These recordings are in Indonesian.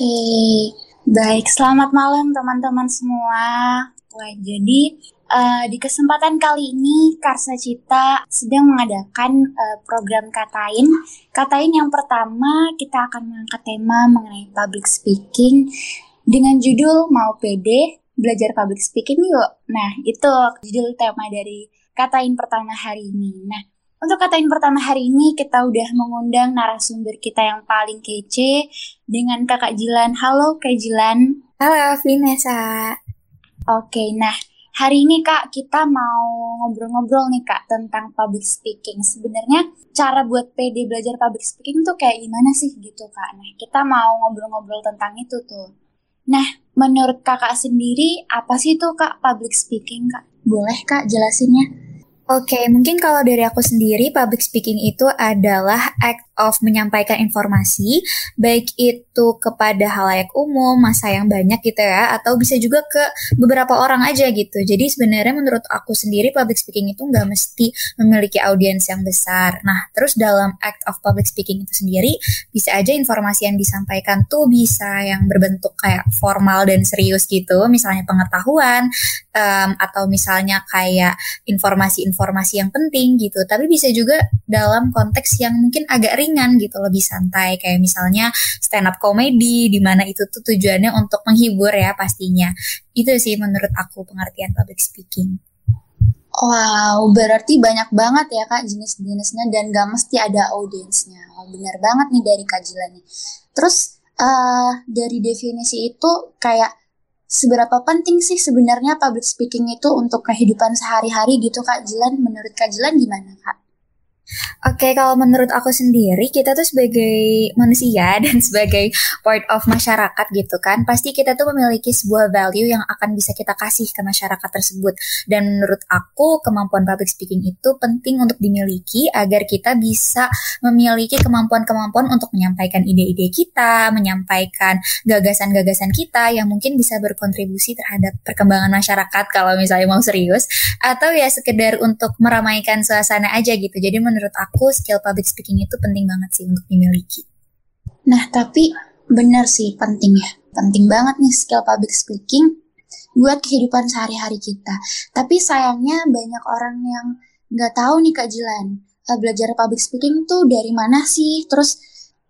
Oke, baik. Selamat malam teman-teman semua. Wah, jadi uh, di kesempatan kali ini Karsa Cita sedang mengadakan uh, program Katain. Katain yang pertama kita akan mengangkat tema mengenai public speaking dengan judul Mau Pede, Belajar Public Speaking Yuk. Nah, itu judul tema dari Katain pertama hari ini. Nah, untuk katain pertama hari ini kita udah mengundang narasumber kita yang paling kece dengan Kakak Jilan. Halo Kak Jilan. Halo Vanessa. Oke, nah hari ini Kak kita mau ngobrol-ngobrol nih Kak tentang public speaking. Sebenarnya cara buat PD belajar public speaking tuh kayak gimana sih gitu Kak. Nah kita mau ngobrol-ngobrol tentang itu tuh. Nah menurut Kakak sendiri apa sih tuh Kak public speaking Kak? Boleh Kak jelasinnya? Oke, okay, mungkin kalau dari aku sendiri, public speaking itu adalah act of menyampaikan informasi, baik itu kepada halayak umum, masa yang banyak gitu ya, atau bisa juga ke beberapa orang aja gitu. Jadi sebenarnya menurut aku sendiri public speaking itu nggak mesti memiliki audiens yang besar. Nah, terus dalam act of public speaking itu sendiri, bisa aja informasi yang disampaikan tuh bisa yang berbentuk kayak formal dan serius gitu, misalnya pengetahuan, um, atau misalnya kayak informasi-informasi yang penting gitu. Tapi bisa juga dalam konteks yang mungkin agak ringan ringan gitu, lebih santai kayak misalnya stand up comedy di mana itu tuh tujuannya untuk menghibur ya pastinya. Itu sih menurut aku pengertian public speaking. Wow, berarti banyak banget ya kak jenis-jenisnya dan gak mesti ada audiensnya. Oh, benar banget nih dari kajilannya. Terus uh, dari definisi itu kayak seberapa penting sih sebenarnya public speaking itu untuk kehidupan sehari-hari gitu kak Jilan? Menurut kak Jilan gimana kak? Oke, okay, kalau menurut aku sendiri, kita tuh sebagai manusia dan sebagai part of masyarakat gitu kan, pasti kita tuh memiliki sebuah value yang akan bisa kita kasih ke masyarakat tersebut. Dan menurut aku, kemampuan public speaking itu penting untuk dimiliki agar kita bisa memiliki kemampuan-kemampuan untuk menyampaikan ide-ide kita, menyampaikan gagasan-gagasan kita yang mungkin bisa berkontribusi terhadap perkembangan masyarakat kalau misalnya mau serius, atau ya sekedar untuk meramaikan suasana aja gitu. Jadi menurut menurut aku skill public speaking itu penting banget sih untuk dimiliki. Nah, tapi benar sih penting ya. Penting banget nih skill public speaking buat kehidupan sehari-hari kita. Tapi sayangnya banyak orang yang nggak tahu nih Kak Jilan. Eh, belajar public speaking tuh dari mana sih? Terus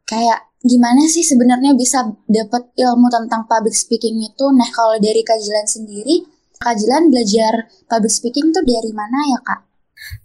kayak gimana sih sebenarnya bisa dapat ilmu tentang public speaking itu? Nah, kalau dari Kak Jilan sendiri, Kak Jilan belajar public speaking tuh dari mana ya, Kak?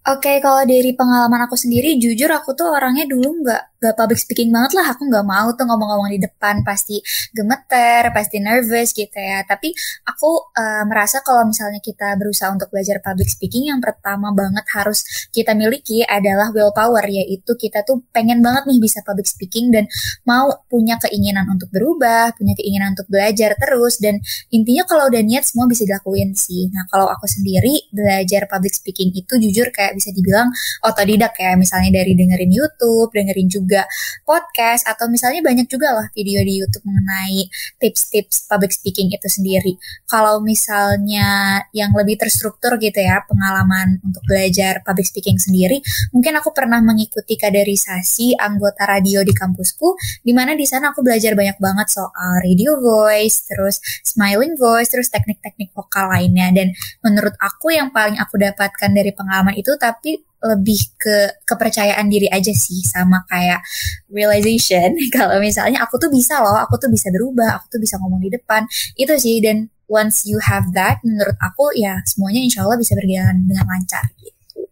Oke, kalau dari pengalaman aku sendiri, jujur aku tuh orangnya dulu nggak gak public speaking banget lah aku nggak mau tuh ngomong-ngomong di depan pasti gemeter pasti nervous gitu ya. Tapi aku uh, merasa kalau misalnya kita berusaha untuk belajar public speaking yang pertama banget harus kita miliki adalah willpower yaitu kita tuh pengen banget nih bisa public speaking dan mau punya keinginan untuk berubah punya keinginan untuk belajar terus dan intinya kalau udah niat semua bisa dilakuin sih. Nah kalau aku sendiri belajar public speaking itu jujur kayak bisa dibilang otodidak ya misalnya dari dengerin YouTube dengerin juga juga podcast atau misalnya banyak juga lah video di YouTube mengenai tips-tips public speaking itu sendiri. Kalau misalnya yang lebih terstruktur gitu ya pengalaman untuk belajar public speaking sendiri, mungkin aku pernah mengikuti kaderisasi anggota radio di kampusku, di mana di sana aku belajar banyak banget soal radio voice, terus smiling voice, terus teknik-teknik vokal lainnya. Dan menurut aku yang paling aku dapatkan dari pengalaman itu tapi lebih ke kepercayaan diri aja sih sama kayak realization. Kalau misalnya aku tuh bisa loh aku tuh bisa berubah aku tuh bisa ngomong di depan. Itu sih dan once you have that menurut aku ya semuanya insya Allah bisa berjalan dengan lancar gitu.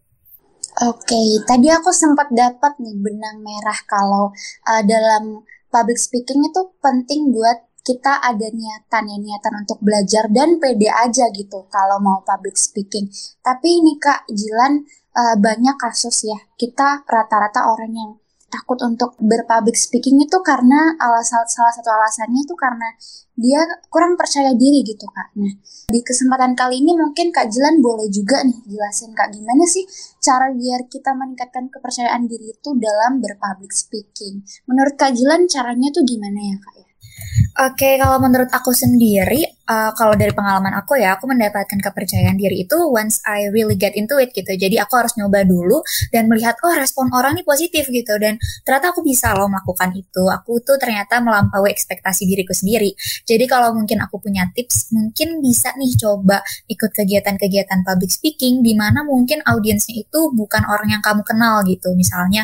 Oke, okay, tadi aku sempat dapat nih benang merah kalau uh, dalam public speaking itu penting buat kita ada niatan ya niatan untuk belajar dan pede aja gitu kalau mau public speaking. Tapi ini Kak Jilan uh, banyak kasus ya kita rata-rata orang yang takut untuk berpublic speaking itu karena alasan salah satu alasannya itu karena dia kurang percaya diri gitu kak. Nah di kesempatan kali ini mungkin kak Jilan boleh juga nih jelasin kak gimana sih cara biar kita meningkatkan kepercayaan diri itu dalam berpublic speaking. Menurut kak Jilan caranya tuh gimana ya kak Oke, kalau menurut aku sendiri, uh, kalau dari pengalaman aku ya, aku mendapatkan kepercayaan diri itu once I really get into it gitu. Jadi aku harus nyoba dulu dan melihat oh respon orang ini positif gitu dan ternyata aku bisa loh melakukan itu. Aku tuh ternyata melampaui ekspektasi diriku sendiri. Jadi kalau mungkin aku punya tips, mungkin bisa nih coba ikut kegiatan-kegiatan public speaking di mana mungkin audiensnya itu bukan orang yang kamu kenal gitu. Misalnya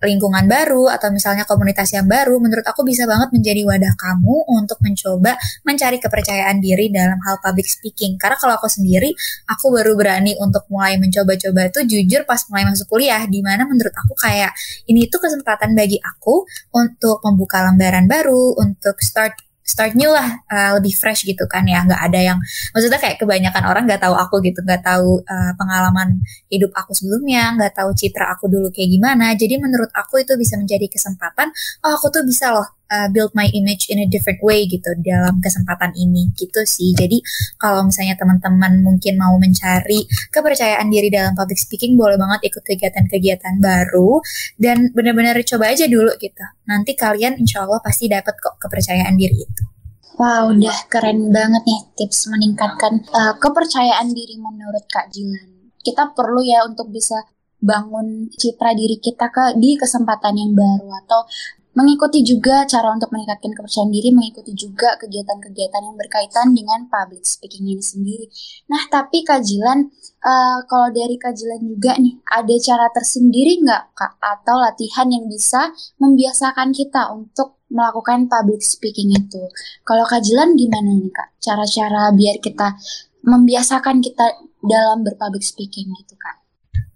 lingkungan baru atau misalnya komunitas yang baru, menurut aku bisa banget menjadi wadah kamu untuk mencoba mencari kepercayaan diri dalam hal public speaking. Karena kalau aku sendiri, aku baru berani untuk mulai mencoba-coba itu jujur pas mulai masuk kuliah, di mana menurut aku kayak ini itu kesempatan bagi aku untuk membuka lembaran baru, untuk start start new lah uh, lebih fresh gitu kan ya. Nggak ada yang maksudnya kayak kebanyakan orang nggak tahu aku gitu nggak tahu uh, pengalaman hidup aku sebelumnya nggak tahu citra aku dulu kayak gimana. Jadi menurut aku itu bisa menjadi kesempatan oh aku tuh bisa loh uh, build my image in a different way gitu dalam kesempatan ini gitu sih. Jadi kalau misalnya teman-teman mungkin mau mencari kepercayaan diri dalam public speaking boleh banget ikut kegiatan-kegiatan baru. Dan benar-benar coba aja dulu gitu. Nanti kalian insya Allah pasti dapat kok kepercayaan diri itu. Wow, udah keren banget nih tips meningkatkan uh, kepercayaan diri menurut Kak Jilan. Kita perlu ya untuk bisa bangun citra diri kita ke di kesempatan yang baru atau mengikuti juga cara untuk meningkatkan kepercayaan diri, mengikuti juga kegiatan-kegiatan yang berkaitan dengan public speaking ini sendiri. Nah, tapi kajilan, uh, kalau dari kajilan juga nih, ada cara tersendiri nggak Kak? Atau latihan yang bisa membiasakan kita untuk melakukan public speaking itu? Kalau kajilan gimana nih Kak? Cara-cara biar kita membiasakan kita dalam berpublic speaking gitu Kak?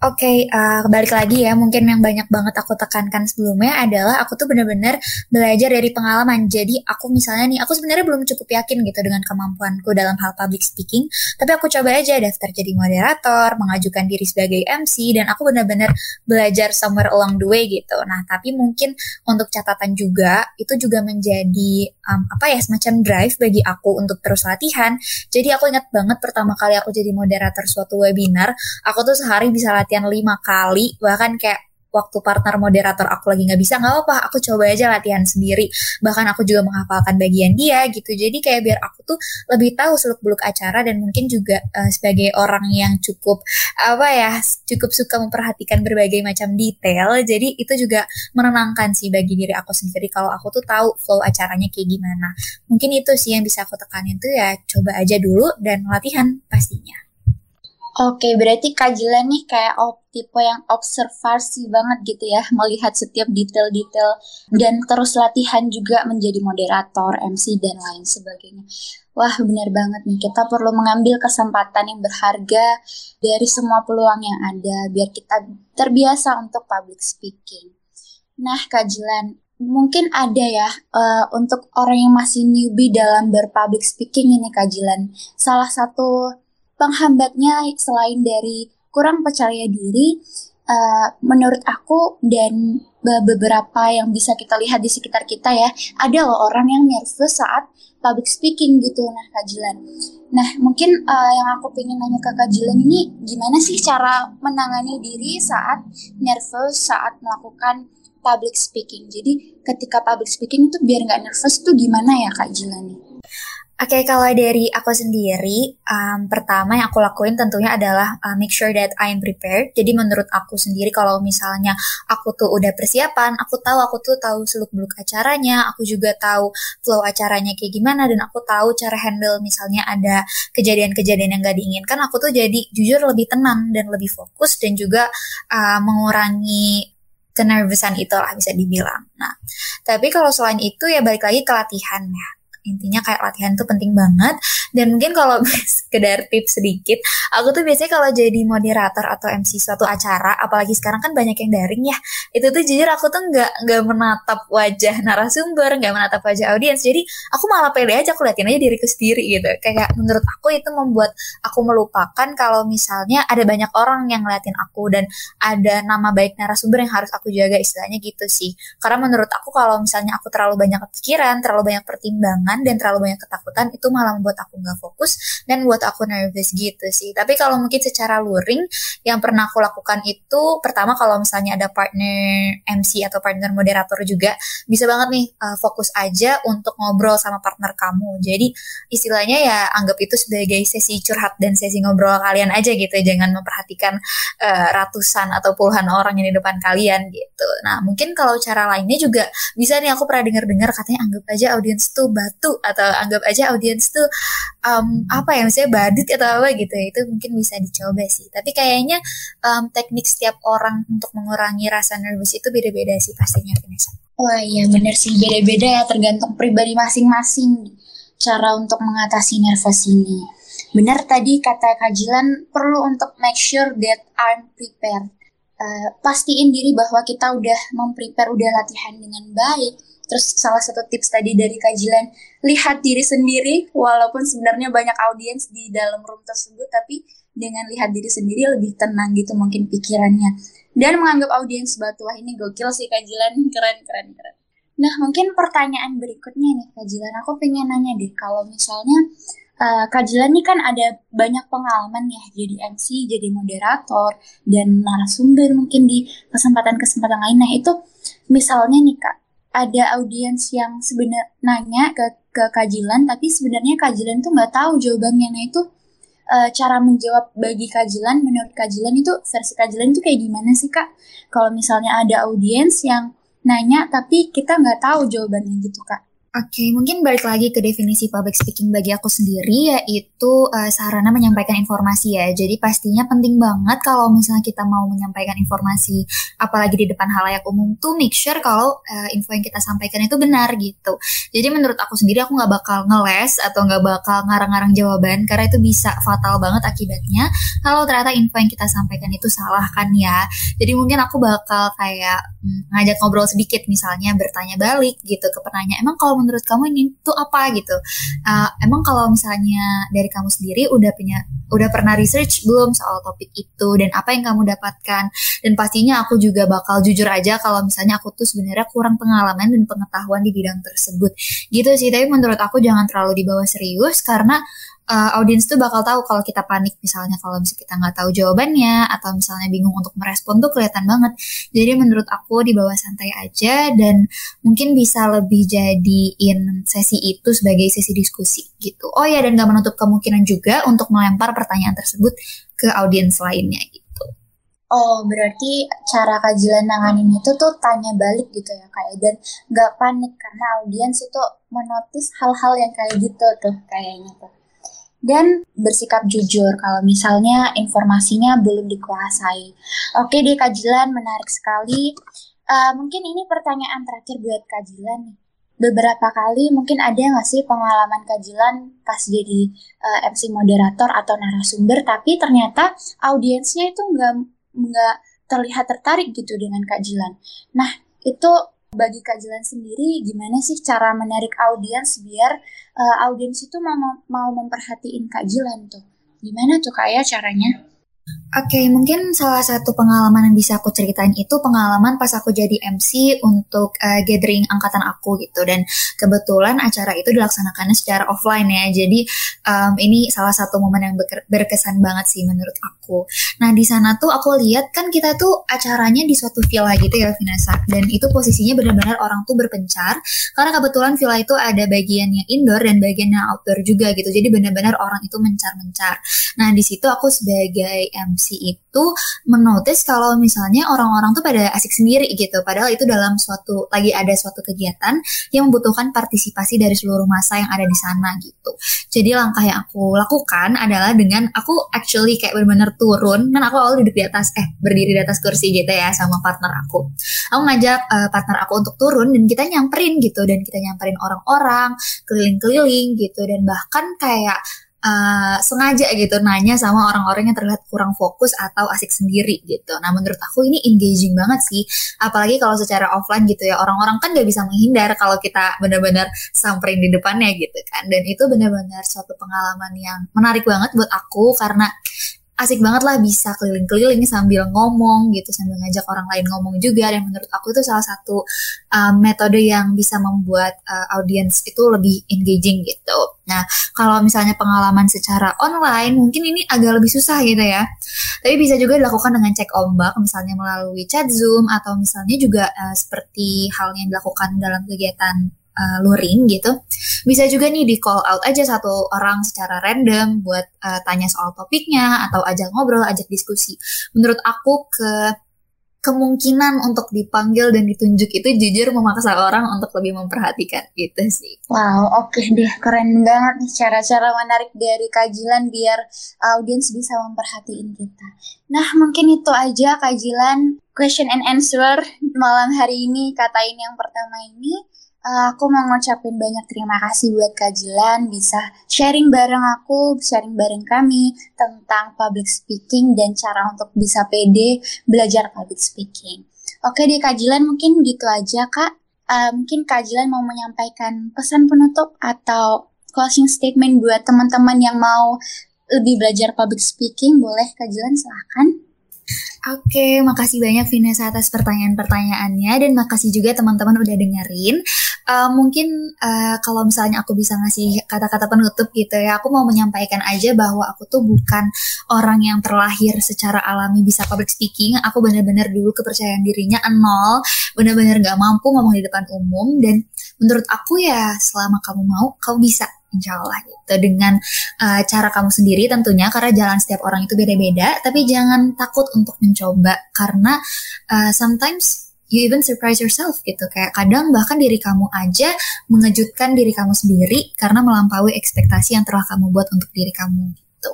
Oke, okay, uh, balik lagi ya. Mungkin yang banyak banget aku tekankan sebelumnya adalah aku tuh bener-bener belajar dari pengalaman. Jadi aku misalnya nih, aku sebenarnya belum cukup yakin gitu dengan kemampuanku dalam hal public speaking. Tapi aku coba aja daftar jadi moderator, mengajukan diri sebagai MC, dan aku bener-bener belajar somewhere along the way gitu. Nah, tapi mungkin untuk catatan juga, itu juga menjadi um, apa ya semacam drive bagi aku untuk terus latihan. Jadi aku ingat banget pertama kali aku jadi moderator suatu webinar, aku tuh sehari bisa latihan latihan lima kali bahkan kayak waktu partner moderator aku lagi nggak bisa nggak apa-apa aku coba aja latihan sendiri. Bahkan aku juga menghafalkan bagian dia gitu. Jadi kayak biar aku tuh lebih tahu seluk beluk acara dan mungkin juga uh, sebagai orang yang cukup apa ya cukup suka memperhatikan berbagai macam detail jadi itu juga menenangkan sih bagi diri aku sendiri kalau aku tuh tahu flow acaranya kayak gimana. Mungkin itu sih yang bisa aku tekanin tuh ya coba aja dulu dan latihan pastinya Oke, berarti kajilan nih kayak op, tipe yang observasi banget gitu ya, melihat setiap detail-detail dan terus latihan juga menjadi moderator, MC dan lain sebagainya. Wah, benar banget nih. Kita perlu mengambil kesempatan yang berharga dari semua peluang yang ada biar kita terbiasa untuk public speaking. Nah, kajilan mungkin ada ya uh, untuk orang yang masih newbie dalam berpublic speaking ini kajilan. Salah satu penghambatnya selain dari kurang percaya diri, uh, menurut aku dan beberapa yang bisa kita lihat di sekitar kita ya, ada loh orang yang nervous saat public speaking gitu, nah kajilan. Nah mungkin uh, yang aku pengen nanya ke kajilan ini, gimana sih cara menangani diri saat nervous saat melakukan public speaking? Jadi ketika public speaking itu biar nggak nervous tuh gimana ya Kak Jilan? Oke, okay, kalau dari aku sendiri, um, pertama yang aku lakuin tentunya adalah uh, make sure that I am prepared. Jadi menurut aku sendiri, kalau misalnya aku tuh udah persiapan, aku tahu aku tuh tahu seluk beluk acaranya, aku juga tahu flow acaranya kayak gimana, dan aku tahu cara handle misalnya ada kejadian-kejadian yang gak diinginkan, aku tuh jadi jujur lebih tenang dan lebih fokus dan juga uh, mengurangi kenervousan itulah bisa dibilang. Nah, tapi kalau selain itu ya balik lagi ke latihan ya intinya kayak latihan tuh penting banget. Dan mungkin kalau sekedar tips sedikit aku tuh biasanya kalau jadi moderator atau MC suatu acara apalagi sekarang kan banyak yang daring ya itu tuh jujur aku tuh nggak nggak menatap wajah narasumber nggak menatap wajah audiens. Jadi aku malah pede aja aku liatin aja diriku sendiri gitu. Kayak menurut aku itu membuat aku melupakan kalau misalnya ada banyak orang yang ngeliatin aku dan ada nama baik narasumber yang harus aku jaga istilahnya gitu sih. Karena menurut aku kalau misalnya aku terlalu banyak pikiran terlalu banyak pertimbangan dan terlalu banyak ketakutan itu malah membuat aku nggak fokus dan buat aku nervous gitu sih. Tapi kalau mungkin secara luring yang pernah aku lakukan itu pertama kalau misalnya ada partner MC atau partner moderator juga bisa banget nih uh, fokus aja untuk ngobrol sama partner kamu. Jadi istilahnya ya anggap itu sebagai sesi curhat dan sesi ngobrol kalian aja gitu. Jangan memperhatikan uh, ratusan atau puluhan orang yang di depan kalian gitu. Nah mungkin kalau cara lainnya juga bisa nih aku pernah dengar-dengar katanya anggap aja audiens tuh batu atau anggap aja audiens tuh um, apa ya misalnya badut atau apa gitu itu mungkin bisa dicoba sih tapi kayaknya um, teknik setiap orang untuk mengurangi rasa nervous itu beda-beda sih pastinya Vanessa Wah iya bener sih beda-beda ya tergantung pribadi masing-masing cara untuk mengatasi nervous ini. Benar tadi kata kajilan perlu untuk make sure that I'm prepared. Uh, pastiin diri bahwa kita udah memprepare, udah latihan dengan baik, Terus salah satu tips tadi dari kajian lihat diri sendiri walaupun sebenarnya banyak audiens di dalam room tersebut tapi dengan lihat diri sendiri lebih tenang gitu mungkin pikirannya. Dan menganggap audiens batu ini gokil sih kajian keren keren keren. Nah mungkin pertanyaan berikutnya nih kajian aku pengen nanya deh kalau misalnya uh, kajian ini kan ada banyak pengalaman ya jadi MC, jadi moderator dan narasumber mungkin di kesempatan-kesempatan lain. Nah itu misalnya nih kak ada audiens yang sebenarnya nanya ke ke kajilan tapi sebenarnya kajilan tuh nggak tahu jawabannya. Nah itu uh, cara menjawab bagi kajilan menurut kajilan itu versi kajilan itu kayak gimana sih kak? Kalau misalnya ada audiens yang nanya tapi kita nggak tahu jawabannya gitu kak Oke, okay, mungkin balik lagi ke definisi public speaking bagi aku sendiri, yaitu uh, sarana menyampaikan informasi ya. Jadi pastinya penting banget kalau misalnya kita mau menyampaikan informasi, apalagi di depan halayak umum tuh make sure kalau uh, info yang kita sampaikan itu benar gitu. Jadi menurut aku sendiri aku nggak bakal ngeles atau nggak bakal ngarang-ngarang jawaban karena itu bisa fatal banget akibatnya kalau ternyata info yang kita sampaikan itu salah kan ya. Jadi mungkin aku bakal kayak hmm, ngajak ngobrol sedikit misalnya bertanya balik gitu ke penanya. Emang kalau menurut kamu ini tuh apa gitu? Uh, emang kalau misalnya dari kamu sendiri udah punya udah pernah research belum soal topik itu? Dan apa yang kamu dapatkan? Dan pastinya aku juga bakal jujur aja kalau misalnya aku tuh sebenarnya kurang pengalaman dan pengetahuan di bidang tersebut. Gitu sih tapi menurut aku jangan terlalu dibawa serius karena uh, audiens tuh bakal tahu kalau kita panik misalnya kalau misalnya kita nggak tahu jawabannya atau misalnya bingung untuk merespon tuh kelihatan banget. Jadi menurut aku di bawah santai aja dan mungkin bisa lebih jadiin sesi itu sebagai sesi diskusi gitu. Oh ya dan gak menutup kemungkinan juga untuk melempar pertanyaan tersebut ke audiens lainnya gitu. Oh, berarti cara kajian nanganin itu tuh tanya balik gitu ya kayak dan nggak panik karena audiens itu menotis hal-hal yang kayak gitu tuh kayaknya tuh dan bersikap jujur kalau misalnya informasinya belum dikuasai. Oke deh Kajilan, menarik sekali. Uh, mungkin ini pertanyaan terakhir buat Kajilan nih. Beberapa kali mungkin ada nggak sih pengalaman Kajilan pas jadi uh, eh, MC moderator atau narasumber, tapi ternyata audiensnya itu nggak nggak terlihat tertarik gitu dengan Kajilan. Nah itu bagi kajian sendiri gimana sih cara menarik audiens biar uh, audiens itu mau mau memperhatiin kajian tuh? Gimana tuh kayak ya caranya Oke, okay, mungkin salah satu pengalaman yang bisa aku ceritain itu pengalaman pas aku jadi MC untuk uh, gathering angkatan aku gitu dan kebetulan acara itu dilaksanakannya secara offline ya. Jadi um, ini salah satu momen yang berkesan banget sih menurut aku. Nah di sana tuh aku lihat kan kita tuh acaranya di suatu villa gitu ya Vinasa dan itu posisinya benar-benar orang tuh berpencar karena kebetulan villa itu ada bagian yang indoor dan bagian yang outdoor juga gitu. Jadi benar-benar orang itu mencar-mencar. Nah di situ aku sebagai MC itu menotis kalau misalnya orang-orang tuh pada asik sendiri gitu. Padahal itu dalam suatu lagi ada suatu kegiatan yang membutuhkan partisipasi dari seluruh masa yang ada di sana gitu. Jadi langkah yang aku lakukan adalah dengan aku actually kayak benar-benar turun dan aku awal duduk di atas eh berdiri di atas kursi gitu ya sama partner aku. Aku ngajak uh, partner aku untuk turun dan kita nyamperin gitu dan kita nyamperin orang-orang keliling-keliling gitu dan bahkan kayak uh, sengaja gitu nanya sama orang-orang yang terlihat kurang fokus atau asik sendiri gitu. Nah menurut aku ini engaging banget sih, apalagi kalau secara offline gitu ya orang-orang kan gak bisa menghindar kalau kita benar-benar samperin di depannya gitu kan. Dan itu benar-benar suatu pengalaman yang menarik banget buat aku karena asik banget lah bisa keliling-keliling sambil ngomong gitu sambil ngajak orang lain ngomong juga dan menurut aku itu salah satu uh, metode yang bisa membuat uh, audiens itu lebih engaging gitu Nah, kalau misalnya pengalaman secara online, mungkin ini agak lebih susah gitu ya. Tapi bisa juga dilakukan dengan cek ombak, misalnya melalui chat Zoom, atau misalnya juga uh, seperti hal yang dilakukan dalam kegiatan uh, luring gitu. Bisa juga nih di call out aja satu orang secara random buat uh, tanya soal topiknya, atau ajak ngobrol, ajak diskusi. Menurut aku ke kemungkinan untuk dipanggil dan ditunjuk itu jujur memaksa orang untuk lebih memperhatikan gitu sih. Wow, oke okay deh, keren banget nih cara-cara menarik dari kajilan biar audiens bisa memperhatiin kita. Nah, mungkin itu aja kajilan question and answer malam hari ini katain yang pertama ini. Uh, aku mau ngucapin banyak terima kasih buat Kajilan bisa sharing bareng aku, sharing bareng kami tentang public speaking dan cara untuk bisa pede belajar public speaking. Oke di Kajilan mungkin gitu aja Kak. Uh, mungkin Kajilan mau menyampaikan pesan penutup atau closing statement buat teman-teman yang mau lebih belajar public speaking, boleh Kajilan silahkan. Oke, makasih banyak Vanessa atas pertanyaan-pertanyaannya dan makasih juga teman-teman udah dengerin. Uh, mungkin uh, kalau misalnya aku bisa ngasih kata-kata penutup gitu ya, aku mau menyampaikan aja bahwa aku tuh bukan orang yang terlahir secara alami bisa public speaking. Aku benar-benar dulu kepercayaan dirinya nol, benar-benar gak mampu ngomong di depan umum dan menurut aku ya selama kamu mau, kamu bisa insya Allah gitu. Dengan uh, cara kamu sendiri tentunya karena jalan setiap orang itu beda-beda tapi jangan takut untuk mencoba. Karena uh, sometimes you even surprise yourself gitu. Kayak kadang bahkan diri kamu aja mengejutkan diri kamu sendiri karena melampaui ekspektasi yang telah kamu buat untuk diri kamu gitu.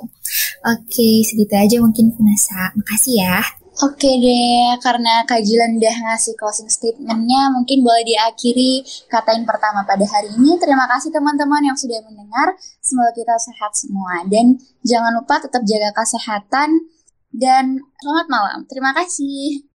Oke segitu aja mungkin Vanessa makasih ya Oke deh, karena Kajilan udah ngasih closing statementnya, mungkin boleh diakhiri katain pertama pada hari ini. Terima kasih teman-teman yang sudah mendengar. Semoga kita sehat semua. Dan jangan lupa tetap jaga kesehatan. Dan selamat malam. Terima kasih.